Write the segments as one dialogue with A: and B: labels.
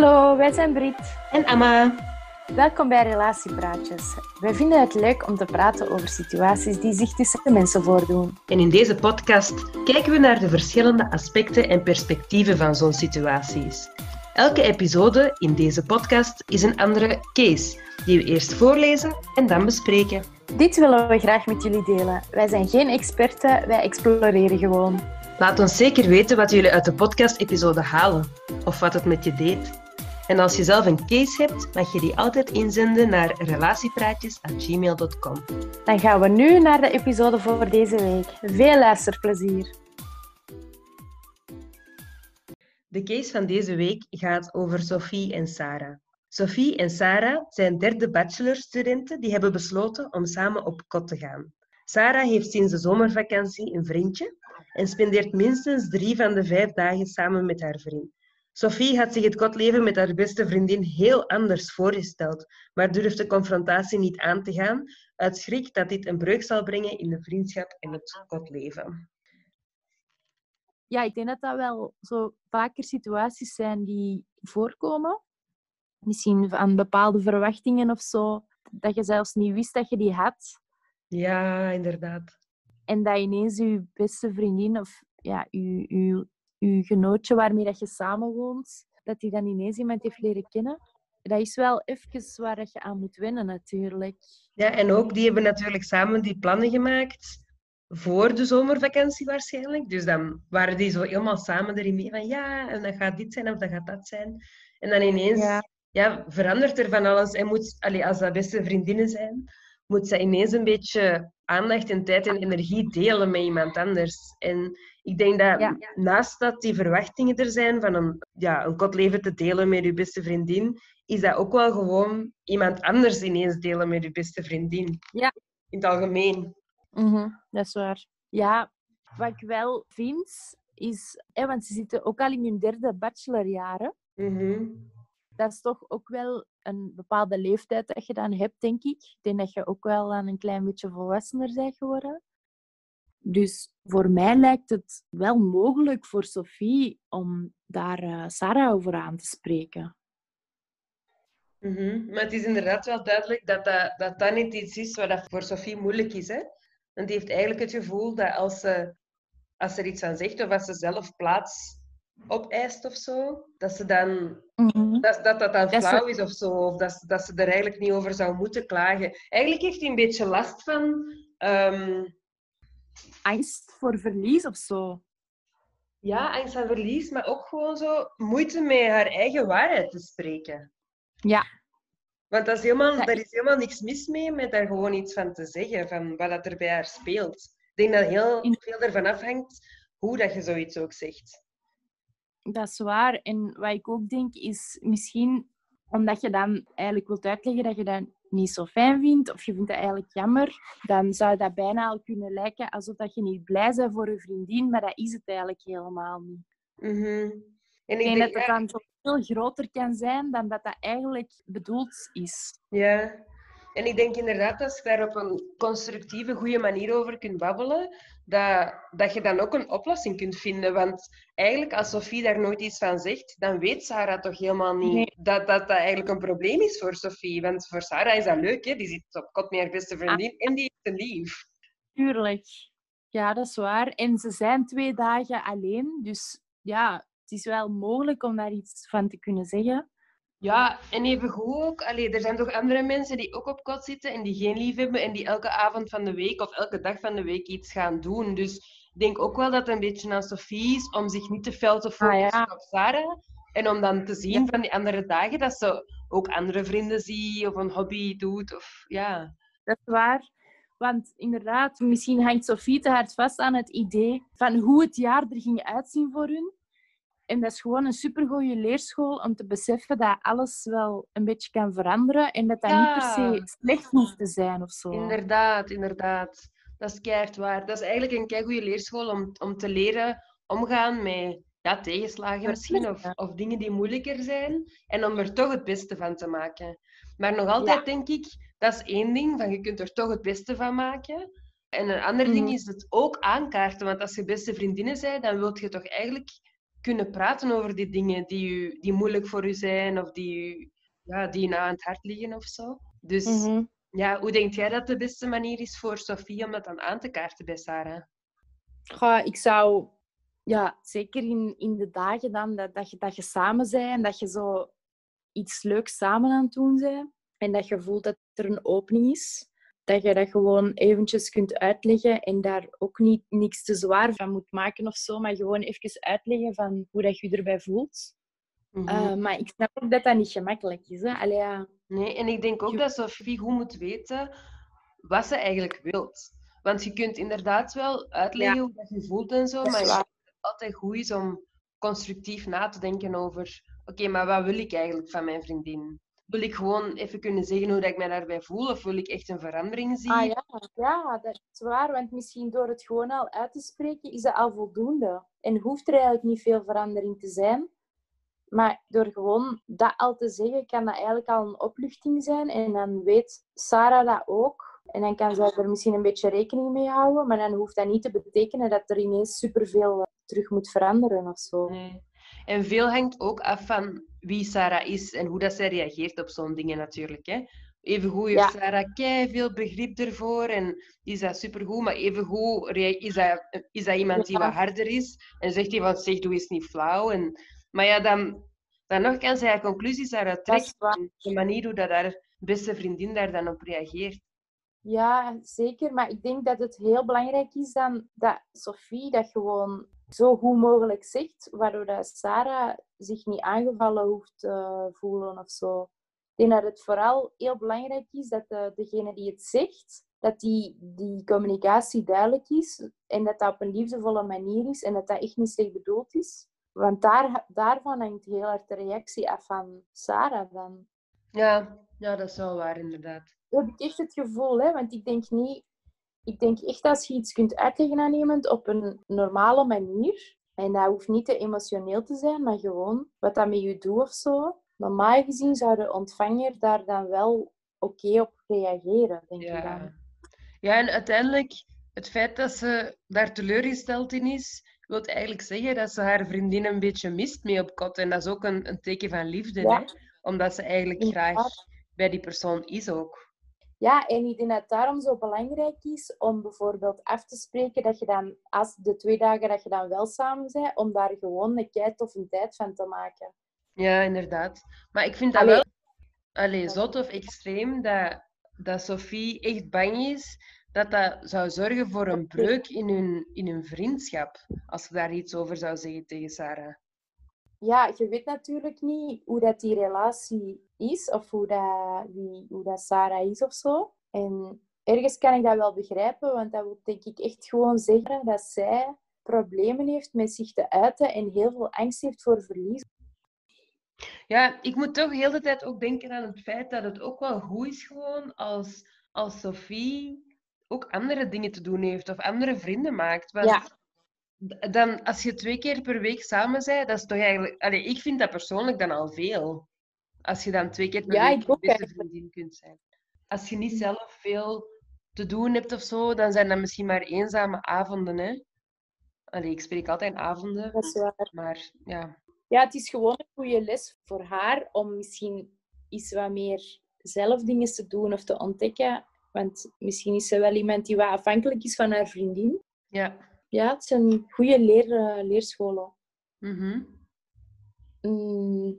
A: Hallo, wij zijn Brit.
B: En Emma.
A: Welkom bij Relatiepraatjes. Wij vinden het leuk om te praten over situaties die zich tussen de mensen voordoen.
B: En in deze podcast kijken we naar de verschillende aspecten en perspectieven van zo'n situaties. Elke episode in deze podcast is een andere case, die we eerst voorlezen en dan bespreken.
A: Dit willen we graag met jullie delen. Wij zijn geen experten, wij exploreren gewoon.
B: Laat ons zeker weten wat jullie uit de podcast-episode halen of wat het met je deed. En als je zelf een case hebt, mag je die altijd inzenden naar relatiepraatjes.gmail.com.
A: Dan gaan we nu naar de episode voor deze week. Veel luisterplezier.
B: De case van deze week gaat over Sophie en Sarah. Sophie en Sarah zijn derde bachelorstudenten die hebben besloten om samen op kot te gaan. Sarah heeft sinds de zomervakantie een vriendje en spendeert minstens drie van de vijf dagen samen met haar vriend. Sophie had zich het kotleven met haar beste vriendin heel anders voorgesteld, maar durft de confrontatie niet aan te gaan, uit schrik dat dit een breuk zal brengen in de vriendschap en het kotleven.
A: Ja, ik denk dat dat wel zo vaker situaties zijn die voorkomen. Misschien van bepaalde verwachtingen of zo, dat je zelfs niet wist dat je die had.
B: Ja, inderdaad.
A: En dat ineens je beste vriendin of ja, je, je, je genootje waarmee dat je samenwoont, dat die dan ineens iemand heeft leren kennen. Dat is wel even waar dat je aan moet wennen, natuurlijk.
B: Ja, en ook die hebben natuurlijk samen die plannen gemaakt voor de zomervakantie waarschijnlijk. Dus dan waren die zo helemaal samen erin mee van ja, en dan gaat dit zijn of dan gaat dat zijn. En dan ineens ja. ja verandert er van alles. En moet, allee, als dat beste vriendinnen zijn, moet ze ineens een beetje aandacht en tijd en energie delen met iemand anders. En ik denk dat ja. naast dat die verwachtingen er zijn van een, ja, een kotleven te delen met je beste vriendin, is dat ook wel gewoon iemand anders ineens delen met je beste vriendin.
A: Ja.
B: In het algemeen.
A: Mm -hmm, dat is waar. Ja, wat ik wel vind, is... Hè, want ze zitten ook al in hun derde bachelorjaren.
B: Mm -hmm.
A: Dat is toch ook wel een bepaalde leeftijd dat je dan hebt, denk ik. Ik denk dat je ook wel aan een klein beetje volwassener bent geworden. Dus voor mij lijkt het wel mogelijk voor Sophie om daar uh, Sarah over aan te spreken.
B: Mm. Maar het is inderdaad wel duidelijk dat dat, dat, dat niet iets is wat voor Sophie moeilijk is. Hè? Want die heeft eigenlijk het gevoel dat als ze, als ze er iets van zegt of als ze zelf plaats opeist of zo, dat ze dan
A: mm -hmm.
B: dat, dat dat dan flauw is of zo, of dat, dat ze er eigenlijk niet over zou moeten klagen. Eigenlijk heeft hij een beetje last van um...
A: angst voor verlies of zo.
B: Ja, angst van verlies, maar ook gewoon zo moeite met haar eigen waarheid te spreken.
A: Ja.
B: Want dat is helemaal, daar is helemaal niks mis mee met daar gewoon iets van te zeggen, van wat er bij haar speelt. Ik denk dat heel veel ervan afhangt hoe dat je zoiets ook zegt.
A: Dat is waar. En wat ik ook denk is misschien omdat je dan eigenlijk wilt uitleggen dat je dat niet zo fijn vindt of je vindt dat eigenlijk jammer, dan zou dat bijna al kunnen lijken alsof dat je niet blij bent voor je vriendin, maar dat is het eigenlijk helemaal niet.
B: Mm -hmm.
A: En ik denk dat het dan zo veel groter kan zijn dan dat dat eigenlijk bedoeld is.
B: Ja, en ik denk inderdaad, als je daar op een constructieve, goede manier over kunt babbelen, dat, dat je dan ook een oplossing kunt vinden. Want eigenlijk, als Sophie daar nooit iets van zegt, dan weet Sarah toch helemaal niet
A: nee.
B: dat, dat dat eigenlijk een probleem is voor Sophie. Want voor Sarah is dat leuk, hè? die zit op kot met haar beste vriendin ah. en die is een lief.
A: Tuurlijk. Ja, dat is waar. En ze zijn twee dagen alleen, dus ja, het is wel mogelijk om daar iets van te kunnen zeggen.
B: Ja, en even goed ook. Allee, er zijn toch andere mensen die ook op kot zitten en die geen lief hebben en die elke avond van de week of elke dag van de week iets gaan doen. Dus ik denk ook wel dat het een beetje aan Sophie is om zich niet te fel te focussen
A: ah, ja.
B: op Sarah. En om dan te zien
A: ja.
B: van die andere dagen dat ze ook andere vrienden ziet of een hobby doet. Of, ja.
A: Dat is waar. Want inderdaad, misschien hangt Sophie te hard vast aan het idee van hoe het jaar er ging uitzien voor hun. En dat is gewoon een supergoeie leerschool om te beseffen dat alles wel een beetje kan veranderen en dat dat
B: Ja.
A: niet per se slecht hoeft te zijn of zo.
B: Inderdaad, inderdaad. Dat is keihard waar. Dat is eigenlijk een keigoede leerschool om, om te leren omgaan met ja, tegenslagen misschien of, of dingen die moeilijker zijn en om er toch het beste van te maken. Maar nog altijd
A: Ja.
B: denk ik, dat is één ding, van je kunt er toch het beste van maken. En een ander ding
A: Mhm.
B: is het ook aankaarten, want als je beste vriendinnen bent, dan wil je toch eigenlijk kunnen praten over die dingen die, u, die moeilijk voor u zijn of die, u, ja, die na aan het hart liggen of zo. Dus
A: Mhm.
B: ja, hoe denk jij dat de beste manier is voor Sophie om dat dan aan te kaarten bij Sarah?
A: Goh, ik zou, ja, zeker in, in de dagen dan dat, dat, je, dat je samen bent en dat je zo iets leuks samen aan het doen bent en dat je voelt dat er een opening is, dat je dat gewoon eventjes kunt uitleggen en daar ook niet niks te zwaar van moet maken of zo, maar gewoon even uitleggen van hoe dat je je erbij voelt.
B: Mhm.
A: Eh, maar ik snap ook dat dat niet gemakkelijk is. Hè? Allee, ja.
B: Nee, en ik denk ook dat Sophie goed moet weten wat ze eigenlijk wilt. Want je kunt inderdaad wel uitleggen hoe dat je voelt en zo, maar ik denk dat het altijd goed is om constructief na te denken over oké, maar wat wil ik eigenlijk van mijn vriendin? Wil ik gewoon even kunnen zeggen hoe dat ik mij daarbij voel, of wil ik echt een verandering zien?
A: Ah ja, ja, dat is waar. Want misschien door het gewoon al uit te spreken, is dat al voldoende. En hoeft er eigenlijk niet veel verandering te zijn. Maar door gewoon dat al te zeggen, kan dat eigenlijk al een opluchting zijn. En dan weet Sarah dat ook. En dan kan zij er misschien een beetje rekening mee houden. Maar dan hoeft dat niet te betekenen dat er ineens superveel eh, terug moet veranderen of zo.
B: Nee. En veel hangt ook af van wie Sarah is en hoe dat zij reageert op zo'n dingen natuurlijk. Hè. Evengoed heeft
A: Ja.
B: Sarah kei veel begrip ervoor en is dat supergoed, maar evengoed is dat, is dat iemand die wat harder is en zegt hij van zeg, doe eens niet flauw. En, maar ja, dan, dan nog kan zij conclusies daaruit trekken. De manier hoe dat haar beste vriendin daar dan op reageert.
A: Ja, zeker. Maar ik denk dat het heel belangrijk is dan dat Sophie dat gewoon zo goed mogelijk zegt, waardoor dat Sarah zich niet aangevallen hoeft te voelen of zo. Ik denk dat het vooral heel belangrijk is dat de, degene die het zegt, dat die, die communicatie duidelijk is en dat dat op een liefdevolle manier is en dat dat echt niet slecht bedoeld is. Want daar, daarvan hangt heel erg de reactie af van Sarah dan.
B: Ja, ja, dat is wel waar inderdaad.
A: heb ik echt het gevoel, hè? want ik denk niet. Ik denk echt als je iets kunt uitleggen aan iemand op een normale manier, en dat hoeft niet te emotioneel te zijn, maar gewoon wat dat met je doet of zo. Normaal gezien zou de ontvanger daar dan wel oké op reageren, denk ik dan.
B: Ja. ja, en uiteindelijk, het feit dat ze daar teleurgesteld in is, wil eigenlijk zeggen dat ze haar vriendin een beetje mist mee op kot. En dat is ook een, een teken van liefde,
A: Ja.
B: hè? omdat ze eigenlijk graag bij die persoon is ook.
A: Ja, en ik denk dat het daarom zo belangrijk is om bijvoorbeeld af te spreken dat je dan, als de twee dagen dat je dan wel samen bent, om daar gewoon een kei of een tijd van te maken.
B: Ja, inderdaad. Maar ik vind dat
A: Allee.
B: wel allee, zot of extreem dat, dat Sophie echt bang is dat dat zou zorgen voor een breuk in hun, in hun vriendschap. Als ze daar iets over zou zeggen tegen Sarah.
A: Ja, je weet natuurlijk niet hoe dat die relatie is of hoe dat, wie, hoe dat Sarah is of zo. En ergens kan ik dat wel begrijpen, want dat wil denk ik echt gewoon zeggen dat zij problemen heeft met zich te uiten en heel veel angst heeft voor verlies.
B: Ja, ik moet toch heel de tijd ook denken aan het feit dat het ook wel goed is gewoon als, als Sophie ook andere dingen te doen heeft of andere vrienden maakt. Want
A: Ja.
B: Dan, als je twee keer per week samen bent, dat is toch eigenlijk... Allee, ik vind dat persoonlijk dan al veel. Als je dan twee keer per
A: Ja,
B: week je beste
A: eigenlijk.
B: vriendin kunt zijn. Als je niet zelf veel te doen hebt of zo, dan zijn dat misschien maar eenzame avonden, hè. Allee, ik spreek altijd avonden,
A: Dat is waar.
B: maar ja.
A: Ja, het is gewoon een goede les voor haar om misschien iets wat meer zelf dingen te doen of te ontdekken. Want misschien is ze wel iemand die wat afhankelijk is van haar vriendin.
B: Ja.
A: Ja, het zijn goede leer, eh, leerscholen.
B: Mhm.
A: Mm,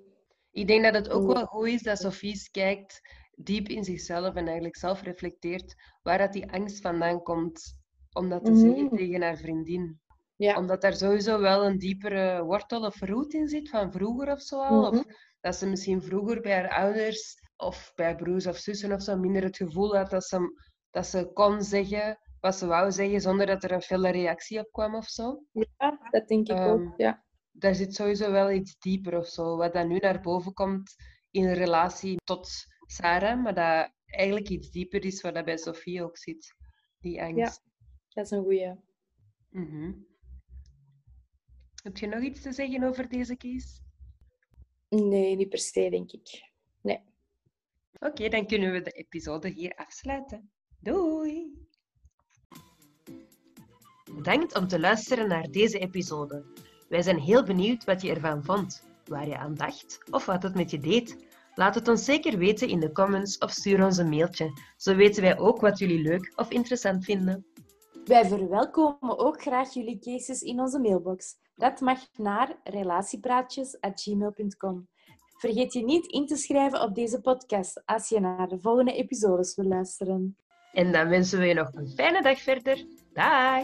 B: Ik denk dat het ook
A: Ja.
B: wel goed is dat Sophie kijkt diep in zichzelf en eigenlijk zelf reflecteert waar dat die angst vandaan komt om dat te zeggen
A: Mhm.
B: tegen haar vriendin.
A: ja.
B: Omdat daar sowieso wel een diepere wortel of root in zit van vroeger of zo al. Of
A: Mhm.
B: dat ze misschien vroeger bij haar ouders of bij broers of zussen of zo minder het gevoel had dat ze, dat ze kon zeggen wat ze wou zeggen zonder dat er een felle reactie op kwam of zo.
A: ja, dat denk ik
B: Ehm,
A: ook. Ja.
B: daar zit sowieso wel iets dieper of zo, wat dan nu naar boven komt in relatie tot Sarah, maar dat eigenlijk iets dieper is wat dat bij Sophie ook zit, die angst.
A: Dat is een goeie.
B: Mhm. Heb je nog iets te zeggen over deze case?
A: Nee, niet per se, denk ik. Nee.
B: Oké, dan kunnen we de episode hier afsluiten. Doei! Bedankt om te luisteren naar deze episode. Wij zijn heel benieuwd wat je ervan vond, waar je aan dacht of wat het met je deed. Laat het ons zeker weten in de comments of stuur ons een mailtje. Zo weten wij ook wat jullie leuk of interessant vinden.
A: Wij verwelkomen ook graag jullie cases in onze mailbox. Dat mag naar relatiepraatjes.gmail.com. Vergeet je niet in te schrijven op deze podcast als je naar de volgende episodes wil luisteren.
B: En dan wensen we je nog een fijne dag verder. Dag!